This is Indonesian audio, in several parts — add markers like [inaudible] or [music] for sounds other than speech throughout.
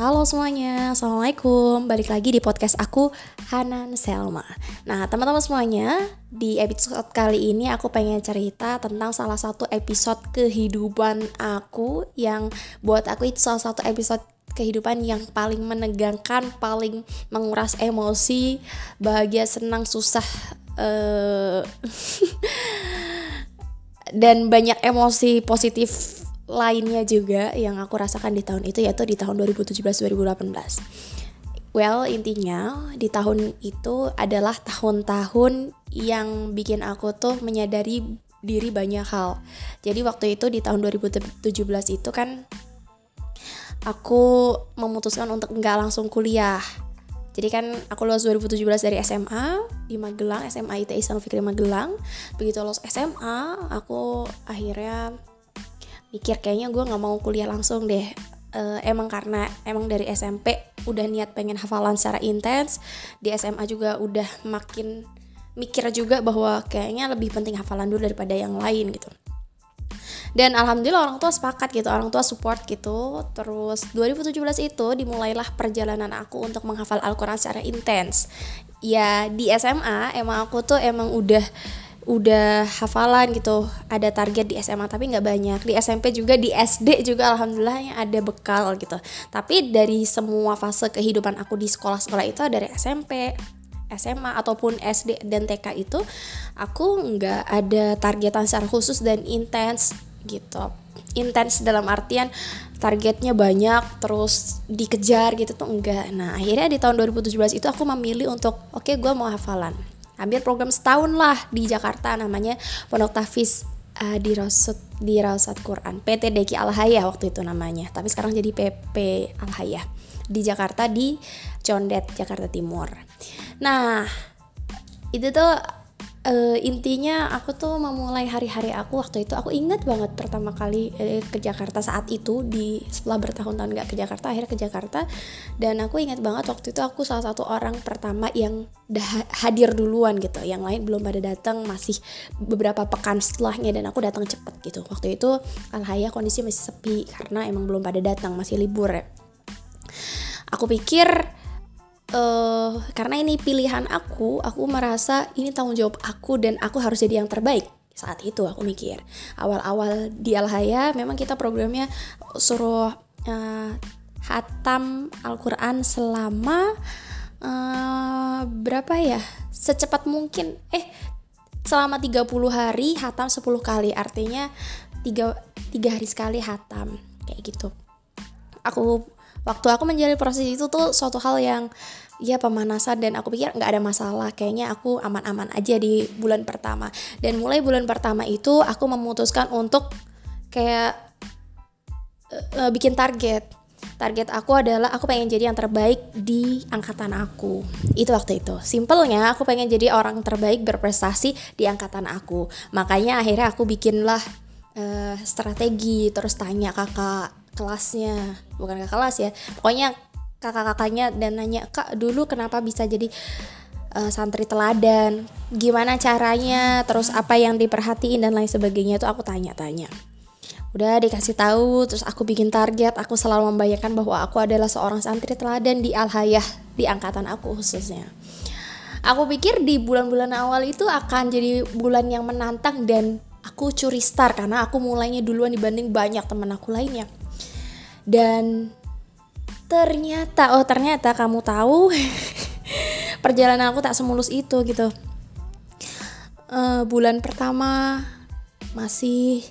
Halo semuanya, Assalamualaikum. Balik lagi di podcast aku, Hanan Selma. Nah teman-teman semuanya, di episode kali ini aku pengen cerita tentang salah satu episode kehidupan aku Yang buat aku itu salah satu episode kehidupan yang paling menegangkan, paling menguras emosi Bahagia, senang, susah uh, [laughs] Dan banyak emosi positif lainnya juga yang aku rasakan di tahun itu yaitu di tahun 2017-2018. Well, intinya di tahun itu adalah tahun-tahun yang bikin aku tuh menyadari diri banyak hal. Jadi waktu itu di tahun 2017 itu kan aku memutuskan untuk nggak langsung kuliah. Jadi kan aku lulus 2017 dari SMA di Magelang, SMA ITI Islam Fikri Magelang. Begitu lulus SMA, aku akhirnya mikir kayaknya gue nggak mau kuliah langsung deh. Uh, emang karena emang dari SMP udah niat pengen hafalan secara intens di SMA juga udah makin mikir juga bahwa kayaknya lebih penting hafalan dulu daripada yang lain gitu. Dan alhamdulillah orang tua sepakat gitu orang tua support gitu. Terus 2017 itu dimulailah perjalanan aku untuk menghafal Al-Quran secara intens. Ya di SMA emang aku tuh emang udah udah hafalan gitu ada target di SMA tapi nggak banyak. Di SMP juga di SD juga alhamdulillah yang ada bekal gitu. Tapi dari semua fase kehidupan aku di sekolah-sekolah itu dari SMP SMA ataupun SD dan TK itu aku nggak ada targetan secara khusus dan intens gitu. Intens dalam artian targetnya banyak terus dikejar gitu tuh enggak nah akhirnya di tahun 2017 itu aku memilih untuk oke okay, gue mau hafalan ambil program setahun lah di Jakarta namanya Pondok Tafis uh, di Rosut di Rausat Quran PT Deki Al Hayah waktu itu namanya. Tapi sekarang jadi PP Al Hayah di Jakarta di Condet Jakarta Timur. Nah itu tuh uh, intinya aku tuh memulai hari-hari aku waktu itu aku ingat banget pertama kali eh, ke Jakarta saat itu di setelah bertahun-tahun gak ke Jakarta akhirnya ke Jakarta. Dan aku ingat banget waktu itu aku salah satu orang pertama yang hadir duluan gitu. Yang lain belum pada datang masih beberapa pekan setelahnya dan aku datang cepet gitu. Waktu itu alhaya kondisi masih sepi karena emang belum pada datang masih libur ya. Aku pikir uh, karena ini pilihan aku, aku merasa ini tanggung jawab aku dan aku harus jadi yang terbaik. Saat itu aku mikir. Awal-awal di Alhaya memang kita programnya suruh uh, hatam Al-Quran selama uh, berapa ya? Secepat mungkin. Eh selama 30 hari hatam 10 kali. Artinya tiga, tiga hari sekali hatam. Kayak gitu. Aku waktu aku menjalani proses itu tuh suatu hal yang ya pemanasan dan aku pikir nggak ada masalah. Kayaknya aku aman-aman aja di bulan pertama. Dan mulai bulan pertama itu aku memutuskan untuk kayak uh, uh, bikin target. Target aku adalah aku pengen jadi yang terbaik di angkatan aku. Itu waktu itu. Simpelnya aku pengen jadi orang terbaik berprestasi di angkatan aku. Makanya akhirnya aku bikinlah uh, strategi terus tanya kakak kelasnya. Bukan kakak kelas ya. Pokoknya kakak-kakaknya dan nanya kak dulu kenapa bisa jadi uh, santri teladan? Gimana caranya? Terus apa yang diperhatiin? Dan lain sebagainya. Itu aku tanya-tanya. Udah dikasih tahu terus aku bikin target. Aku selalu membayangkan bahwa aku adalah seorang santri teladan di Al-Hayah di angkatan aku khususnya. Aku pikir di bulan-bulan awal itu akan jadi bulan yang menantang dan aku curi star karena aku mulainya duluan dibanding banyak teman aku lainnya dan ternyata oh ternyata kamu tahu [laughs] perjalanan aku tak semulus itu gitu. Uh, bulan pertama masih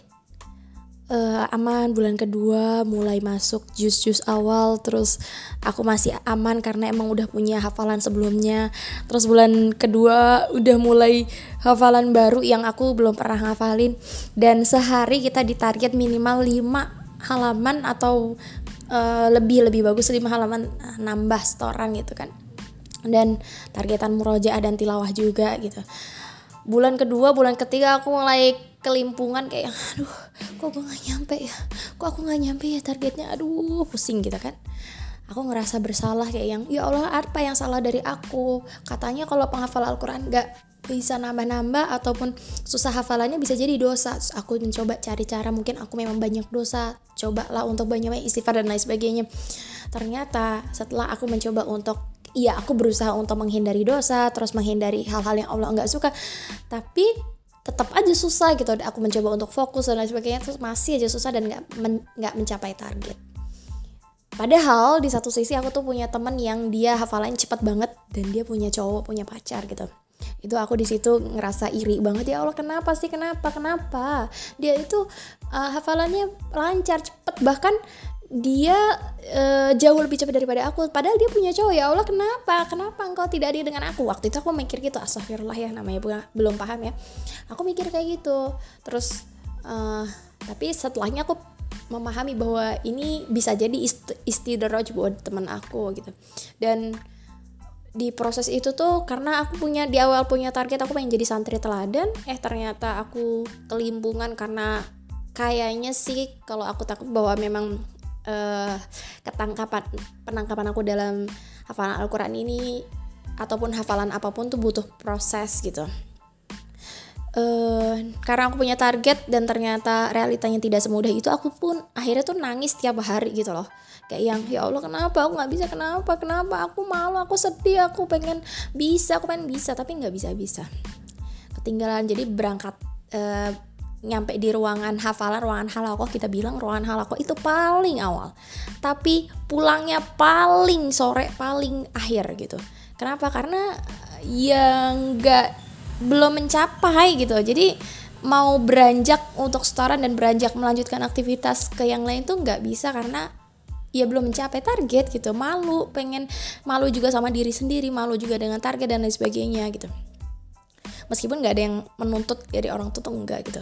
uh, aman. Bulan kedua mulai masuk jus-jus awal. Terus aku masih aman karena emang udah punya hafalan sebelumnya. Terus bulan kedua udah mulai hafalan baru yang aku belum pernah hafalin dan sehari kita ditarget minimal 5 halaman atau uh, lebih lebih bagus lima halaman uh, nambah setoran gitu kan. Dan targetan murojaah dan tilawah juga gitu. Bulan kedua bulan ketiga aku mulai kelimpungan kayak aduh kok gue gak nyampe ya? Kok aku gak nyampe ya targetnya? Aduh pusing gitu kan. Aku ngerasa bersalah kayak yang ya Allah apa yang salah dari aku? Katanya kalau penghafal Al-Quran gak bisa nambah-nambah ataupun susah hafalannya bisa jadi dosa Terus aku mencoba cari cara mungkin aku memang banyak dosa cobalah untuk banyak istighfar dan lain sebagainya ternyata setelah aku mencoba untuk Iya, aku berusaha untuk menghindari dosa, terus menghindari hal-hal yang Allah nggak suka. Tapi tetap aja susah gitu. Aku mencoba untuk fokus dan lain sebagainya, terus masih aja susah dan nggak men, mencapai target. Padahal di satu sisi aku tuh punya temen yang dia hafalannya cepat banget dan dia punya cowok, punya pacar gitu itu aku di situ ngerasa iri banget ya Allah kenapa sih? Kenapa? Kenapa? Dia itu uh, hafalannya lancar cepet. Bahkan dia uh, jauh lebih cepat daripada aku. Padahal dia punya cowok ya Allah kenapa? Kenapa engkau tidak adil dengan aku? Waktu itu aku mikir gitu astagfirullah ya namanya belum paham ya. Aku mikir kayak gitu. Terus uh, tapi setelahnya aku memahami bahwa ini bisa jadi ist istidraj buat teman aku gitu. Dan di proses itu tuh karena aku punya di awal punya target aku pengen jadi santri teladan. Eh ternyata aku kelimpungan karena kayaknya sih kalau aku takut bahwa memang uh, ketangkapan penangkapan aku dalam hafalan Al-Quran ini ataupun hafalan apa pun tuh butuh proses gitu. Uh, karena aku punya target dan ternyata realitanya tidak semudah itu aku pun akhirnya tuh nangis tiap hari gitu loh kayak yang ya Allah kenapa? Aku nggak bisa. Kenapa? Kenapa? Aku malu aku sedih aku pengen bisa aku pengen bisa. Tapi nggak bisa bisa ketinggalan. Jadi berangkat uh, nyampe di ruangan hafalan ruangan halakoh kita bilang ruangan halakoh itu paling awal. Tapi pulangnya paling sore paling akhir gitu. Kenapa? Karena yang nggak belum mencapai gitu. Jadi mau beranjak untuk setoran dan beranjak melanjutkan aktivitas ke yang lain tuh nggak bisa karena ya belum mencapai target gitu. Malu pengen malu juga sama diri sendiri malu juga dengan target dan lain sebagainya gitu. Meskipun nggak ada yang menuntut dari orang tuh enggak gitu.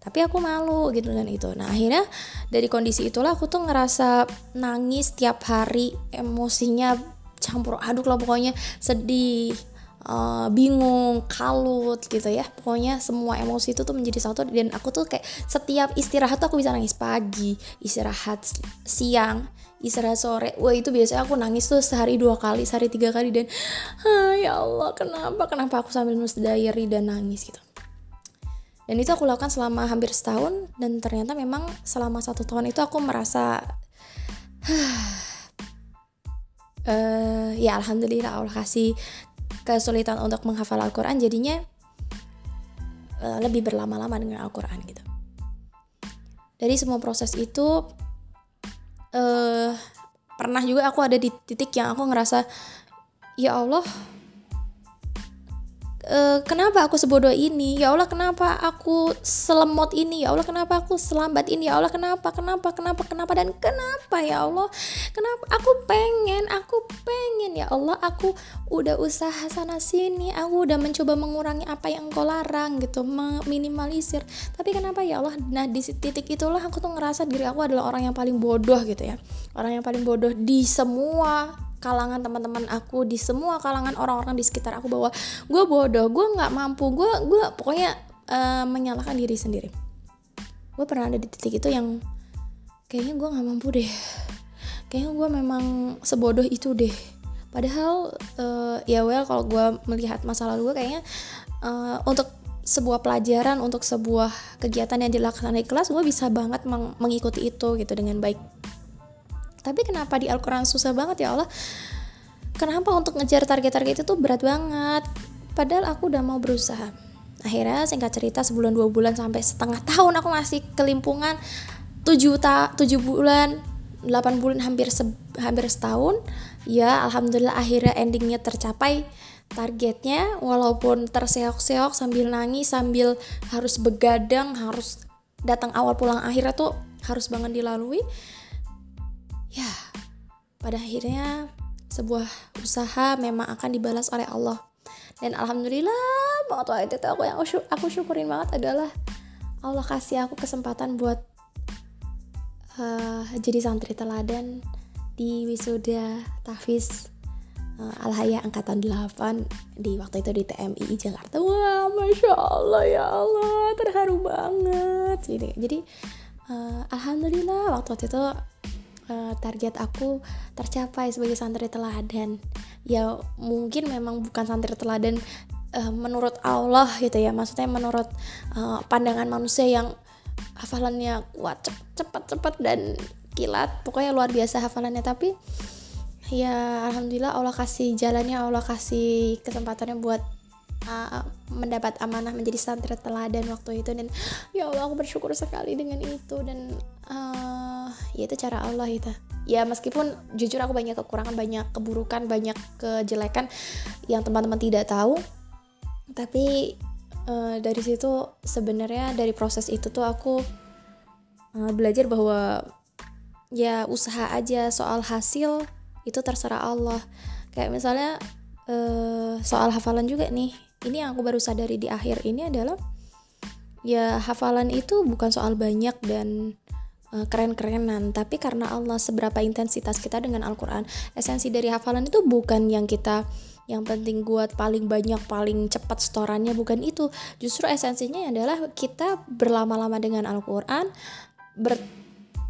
Tapi aku malu gitu dengan itu. Nah akhirnya dari kondisi itulah aku tuh ngerasa nangis tiap hari emosinya campur aduk lah pokoknya sedih uh, bingung, kalut gitu ya. Pokoknya semua emosi itu tuh menjadi satu dan aku tuh kayak setiap istirahat tuh aku bisa nangis pagi, istirahat siang, istirahat sore. Wah itu biasanya aku nangis tuh sehari dua kali, sehari tiga kali dan ah, ya Allah kenapa kenapa aku sambil nulis diary dan nangis gitu. Dan itu aku lakukan selama hampir setahun dan ternyata memang selama satu tahun itu aku merasa uh, [sighs] ya alhamdulillah Allah kasih kesulitan untuk menghafal Al-Quran jadinya uh, lebih berlama-lama dengan Al-Quran gitu. Dari semua proses itu uh, pernah juga aku ada di titik yang aku ngerasa ya Allah Uh, kenapa aku sebodoh ini? Ya Allah, kenapa aku selemot ini? Ya Allah, kenapa aku selambat ini? Ya Allah, kenapa? Kenapa? Kenapa? Kenapa? Dan kenapa ya Allah? Kenapa? Aku pengen, aku pengen ya Allah, aku udah usaha sana sini, aku udah mencoba mengurangi apa yang engkau larang gitu, meminimalisir. Tapi kenapa ya Allah? Nah, di titik itulah aku tuh ngerasa diri aku adalah orang yang paling bodoh gitu ya. Orang yang paling bodoh di semua kalangan teman-teman aku di semua kalangan orang-orang di sekitar aku bahwa gue bodoh gue nggak mampu gue gue pokoknya uh, menyalahkan diri sendiri. Gue pernah ada di titik itu yang kayaknya gue nggak mampu deh. Kayaknya gue memang sebodoh itu deh. Padahal uh, ya well kalau gue melihat masa lalu gue kayaknya uh, untuk sebuah pelajaran untuk sebuah kegiatan yang dilakukan di kelas gue bisa banget meng mengikuti itu gitu dengan baik tapi kenapa di Al-Quran susah banget ya Allah? Kenapa untuk ngejar target-target itu berat banget? Padahal aku udah mau berusaha. Akhirnya singkat cerita sebulan dua bulan sampai setengah tahun aku masih kelimpungan. Tujuh ta tujuh bulan delapan bulan hampir se hampir setahun. Ya alhamdulillah akhirnya endingnya tercapai targetnya. Walaupun terseok-seok sambil nangis sambil harus begadang harus datang awal pulang akhirnya tuh harus banget dilalui pada akhirnya sebuah usaha memang akan dibalas oleh Allah dan alhamdulillah waktu itu aku yang aku syukurin banget adalah Allah kasih aku kesempatan buat uh, jadi santri teladan di wisuda Tafis uh, eh, Alhaya angkatan 8 di waktu itu di TMI Jakarta. Wah, masya Allah ya Allah, terharu banget. Jadi, jadi uh, alhamdulillah waktu itu uh, target aku tercapai sebagai santri teladan. Ya mungkin memang bukan santri teladan uh, menurut Allah gitu ya. Maksudnya menurut uh, pandangan manusia yang hafalannya kuat cepet cepet dan kilat pokoknya luar biasa hafalannya. Tapi ya alhamdulillah Allah kasih jalannya Allah kasih kesempatannya buat uh, mendapat amanah menjadi santri teladan waktu itu. Dan ya Allah aku bersyukur sekali dengan itu. Dan ya itu cara Allah itu. Ya meskipun jujur aku banyak kekurangan banyak keburukan banyak kejelekan yang teman-teman tidak tahu. Tapi uh, dari situ sebenarnya dari proses itu tuh aku uh, belajar bahwa ya usaha aja soal hasil itu terserah Allah. Kayak misalnya uh, soal hafalan juga nih. Ini yang aku baru sadari di akhir ini adalah ya hafalan itu bukan soal banyak dan keren-kerenan. Tapi karena Allah seberapa intensitas kita dengan Al-Quran esensi dari hafalan itu bukan yang kita yang penting buat paling banyak paling cepat setorannya bukan itu. Justru esensinya adalah kita berlama-lama dengan Al-Quran ber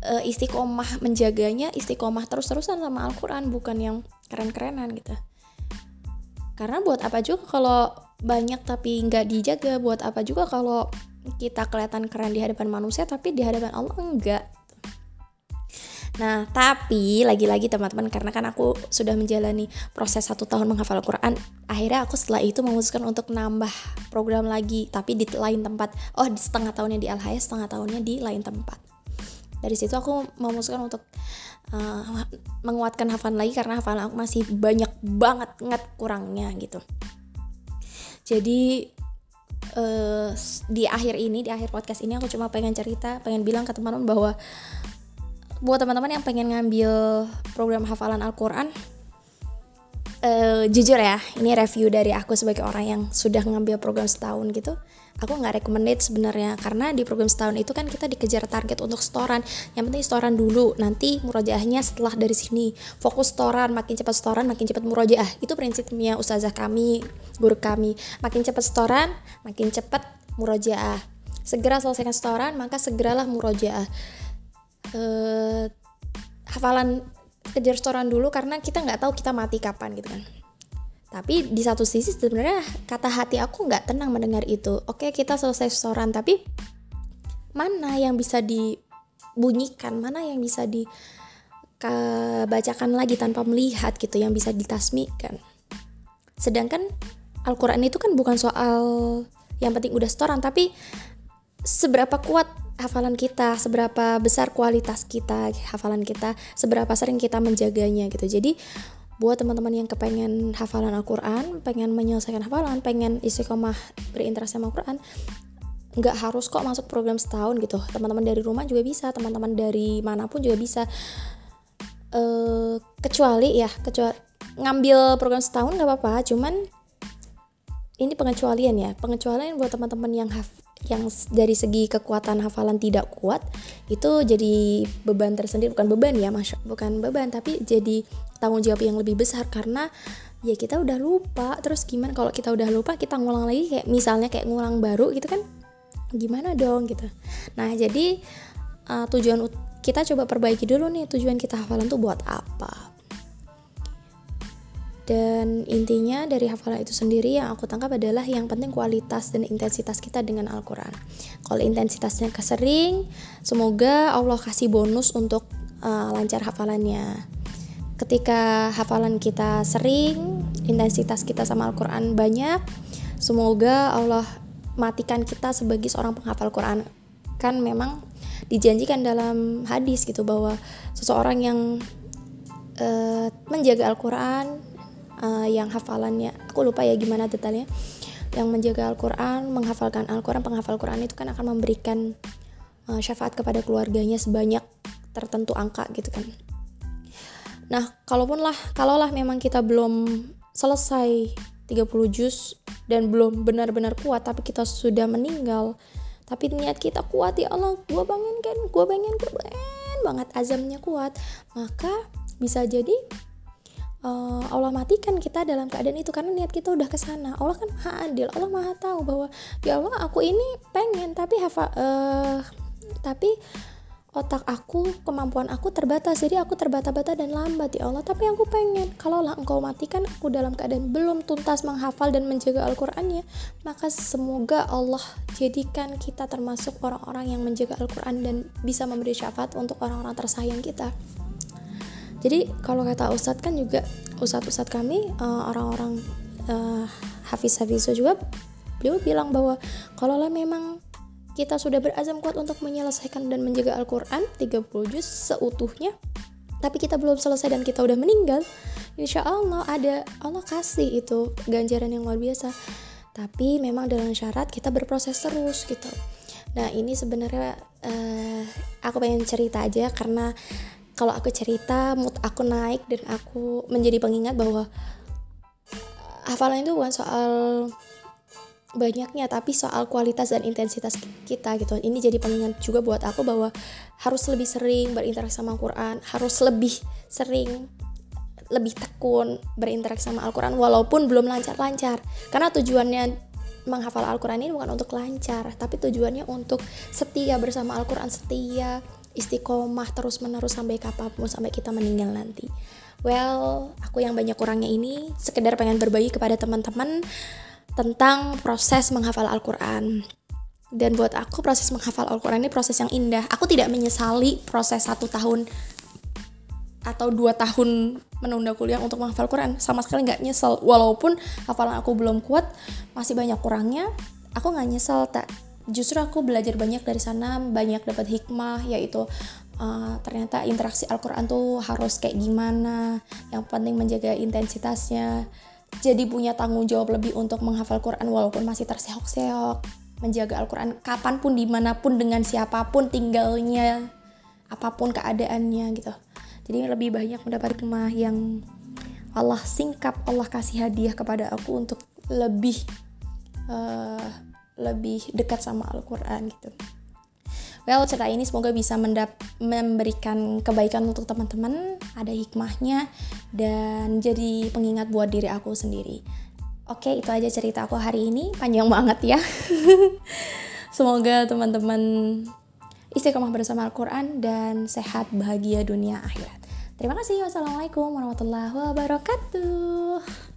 uh, istiqomah menjaganya istiqomah terus-terusan sama Al-Quran bukan yang keren-kerenan gitu. Karena buat apa juga kalau banyak tapi nggak dijaga? Buat apa juga kalau kita kelihatan keren di hadapan manusia tapi di hadapan Allah enggak Nah, tapi lagi-lagi teman-teman karena kan aku sudah menjalani proses satu tahun menghafal Al-Quran, akhirnya aku setelah itu memutuskan untuk nambah program lagi, tapi di lain tempat. Oh, di setengah tahunnya di Al setengah tahunnya di lain tempat. Dari situ aku memutuskan untuk uh, menguatkan hafalan lagi karena hafalan aku masih banyak banget nget kurangnya gitu. Jadi uh, di akhir ini, di akhir podcast ini aku cuma pengen cerita, pengen bilang ke teman-teman bahwa buat teman-teman yang pengen ngambil program hafalan Al-Quran uh, jujur ya ini review dari aku sebagai orang yang sudah ngambil program setahun gitu aku nggak recommended sebenarnya. Karena di program setahun itu kan kita dikejar target untuk setoran. Yang penting setoran dulu nanti murojaahnya setelah dari sini. Fokus setoran makin cepat setoran makin cepat murojaah. Itu prinsipnya ustazah kami guru kami. Makin cepat setoran makin cepat murojaah. Segera selesaikan setoran maka segeralah murojaah. Uh, hafalan kejar setoran dulu karena kita nggak tahu kita mati kapan gitu kan. Tapi di satu sisi sebenarnya kata hati aku nggak tenang mendengar itu. Oke kita selesai setoran tapi mana yang bisa dibunyikan? Mana yang bisa dibacakan lagi tanpa melihat gitu yang bisa ditasmikan? Sedangkan Al-Quran itu kan bukan soal yang penting udah setoran tapi seberapa kuat hafalan kita, seberapa besar kualitas kita, hafalan kita, seberapa sering kita menjaganya gitu. Jadi buat teman-teman yang kepengen hafalan Al-Quran, pengen menyelesaikan hafalan, pengen istiqomah berinteraksi sama Al-Quran, nggak harus kok masuk program setahun gitu. Teman-teman dari rumah juga bisa, teman-teman dari mana pun juga bisa. Uh, kecuali ya, kecuali ngambil program setahun nggak apa-apa, cuman ini pengecualian ya, pengecualian buat teman-teman yang haf yang dari segi kekuatan hafalan tidak kuat itu jadi beban tersendiri. Bukan beban ya mas bukan beban tapi jadi tanggung jawab yang lebih besar karena ya kita udah lupa. Terus gimana? Kalau kita udah lupa kita ngulang lagi kayak misalnya kayak ngulang baru gitu kan gimana dong gitu. Nah jadi uh, tujuan kita coba perbaiki dulu nih tujuan kita hafalan tuh buat apa dan intinya dari hafalan itu sendiri yang aku tangkap adalah yang penting kualitas dan intensitas kita dengan Al-Quran. Kalau intensitasnya kesering, semoga Allah kasih bonus untuk uh, lancar hafalannya. Ketika hafalan kita sering, intensitas kita sama Al-Quran banyak, semoga Allah matikan kita sebagai seorang penghafal Quran. Kan memang dijanjikan dalam hadis gitu bahwa seseorang yang uh, menjaga Al-Quran uh, yang hafalannya. Aku lupa ya gimana detailnya. Yang menjaga Al-Quran menghafalkan Al-Quran penghafal Quran itu kan akan memberikan uh, syafaat kepada keluarganya sebanyak tertentu angka gitu kan. Nah kalaupun lah kalaulah memang kita belum selesai 30 juz dan belum benar-benar kuat tapi kita sudah meninggal tapi niat kita kuat ya Allah gue pengen kan gue pengen gue pengen banget azamnya kuat maka bisa jadi uh, Allah matikan kita dalam keadaan itu karena niat kita udah ke sana Allah kan maha adil Allah maha tahu bahwa ya Allah aku ini pengen tapi hafa uh, tapi otak aku, kemampuan aku terbatas. Jadi aku terbata-bata dan lambat ya Allah. Tapi aku pengen, kalaulah engkau matikan aku dalam keadaan belum tuntas menghafal dan menjaga Al-Qur'annya, maka semoga Allah jadikan kita termasuk orang-orang yang menjaga Al-Qur'an dan bisa memberi syafaat untuk orang-orang tersayang kita. Jadi kalau kata Ustadz kan juga Ustadz-Ustadz kami uh, orang-orang uh, hafiz-hafiz juga beliau bilang bahwa kalaulah memang kita sudah berazam kuat untuk menyelesaikan dan menjaga Al-Quran 30 juz seutuhnya tapi kita belum selesai dan kita udah meninggal insya Allah ada Allah kasih itu ganjaran yang luar biasa. Tapi memang dengan syarat kita berproses terus gitu. Nah ini sebenarnya uh, aku pengen cerita aja karena kalau aku cerita mood aku naik dan aku menjadi pengingat bahwa hafalan itu bukan soal banyaknya tapi soal kualitas dan intensitas kita gitu. Ini jadi pengingat juga buat aku bahwa harus lebih sering berinteraksi sama Al-Quran harus lebih sering lebih tekun berinteraksi sama Al-Quran walaupun belum lancar-lancar. Karena tujuannya menghafal Al-Quran ini bukan untuk lancar tapi tujuannya untuk setia bersama Al-Quran setia istiqomah terus menerus sampai kapan pun sampai kita meninggal nanti well aku yang banyak kurangnya ini sekedar pengen berbagi kepada teman-teman tentang proses menghafal Al-Quran. Dan buat aku proses menghafal Al-Quran ini proses yang indah. Aku tidak menyesali proses satu tahun atau dua tahun menunda kuliah untuk menghafal Quran sama sekali nggak nyesel walaupun hafalan aku belum kuat masih banyak kurangnya aku nggak nyesel tak justru aku belajar banyak dari sana banyak dapat hikmah yaitu uh, ternyata interaksi Al-Quran tuh harus kayak gimana. Yang penting menjaga intensitasnya. Jadi punya tanggung jawab lebih untuk menghafal Quran walaupun masih terseok-seok. Menjaga Al-Quran kapan pun di mana pun dengan siapa pun tinggalnya apa pun keadaannya gitu. Jadi lebih banyak mendapat hikmah yang Allah singkap Allah kasih hadiah kepada aku untuk lebih uh, lebih dekat sama Al-Quran gitu. Well cerita ini semoga bisa mendap memberikan kebaikan untuk teman-teman ada hikmahnya dan jadi pengingat buat diri aku sendiri. Oke itu aja cerita aku hari ini. Panjang banget ya. [laughs] Semoga teman-teman istiqomah bersama Al-Quran dan sehat bahagia dunia akhirat. Terima kasih. Wassalamualaikum warahmatullahi wabarakatuh